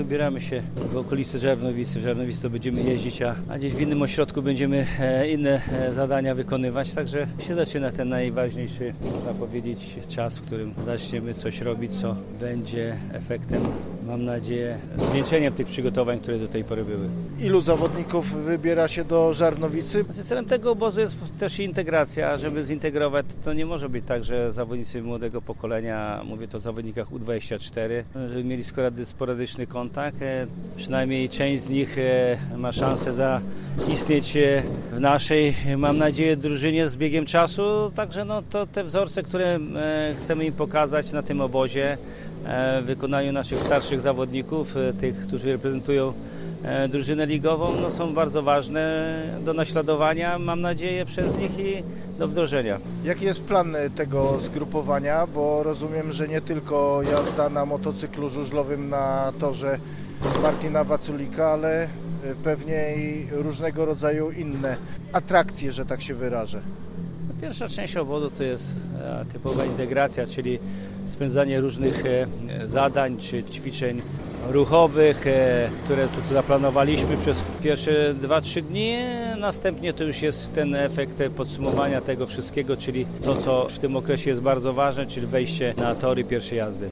Wybieramy się w okolicy Żarnowicy. W Żarnowicy to będziemy jeździć, a, a gdzieś w innym ośrodku będziemy e, inne e, zadania wykonywać. Także się zaczyna ten najważniejszy, można powiedzieć, czas, w którym zaczniemy coś robić, co będzie efektem, mam nadzieję, zwieńczeniem tych przygotowań, które do tej pory były. Ilu zawodników wybiera się do Żarnowicy? Znaczy, Celem tego obozu jest też integracja. Żeby zintegrować, to nie może być tak, że zawodnicy młodego pokolenia, mówię to o zawodnikach U24, żeby mieli sporady- sporadyczny kontakt. E, Przynajmniej część z nich e, ma szansę zaistnieć e, w naszej, mam nadzieję, drużynie z biegiem czasu. Także no, to te wzorce, które chcemy im pokazać na tym obozie, w wykonaniu naszych starszych zawodników, tych, którzy reprezentują drużynę ligową no, są bardzo ważne do naśladowania, mam nadzieję, przez nich i do wdrożenia. Jaki jest plan e, tego zgrupowania? Bo rozumiem, że nie tylko jazda na motocyklu żużlowym na torze Martina Waculika, ale e, pewnie i różnego rodzaju inne atrakcje, że tak się wyrażę. Pierwsza część obozu to jest e, typowa integracja, czyli spędzanie różnych e, zadań czy ćwiczeń ruchowych, e, które tu zaplanowaliśmy przez pierwsze 2-3 dni. Następnie to już jest ten efekt podsumowania tego wszystkiego, czyli to, co w tym okresie jest bardzo ważne, czyli wejście na tory pierwszej jazdy.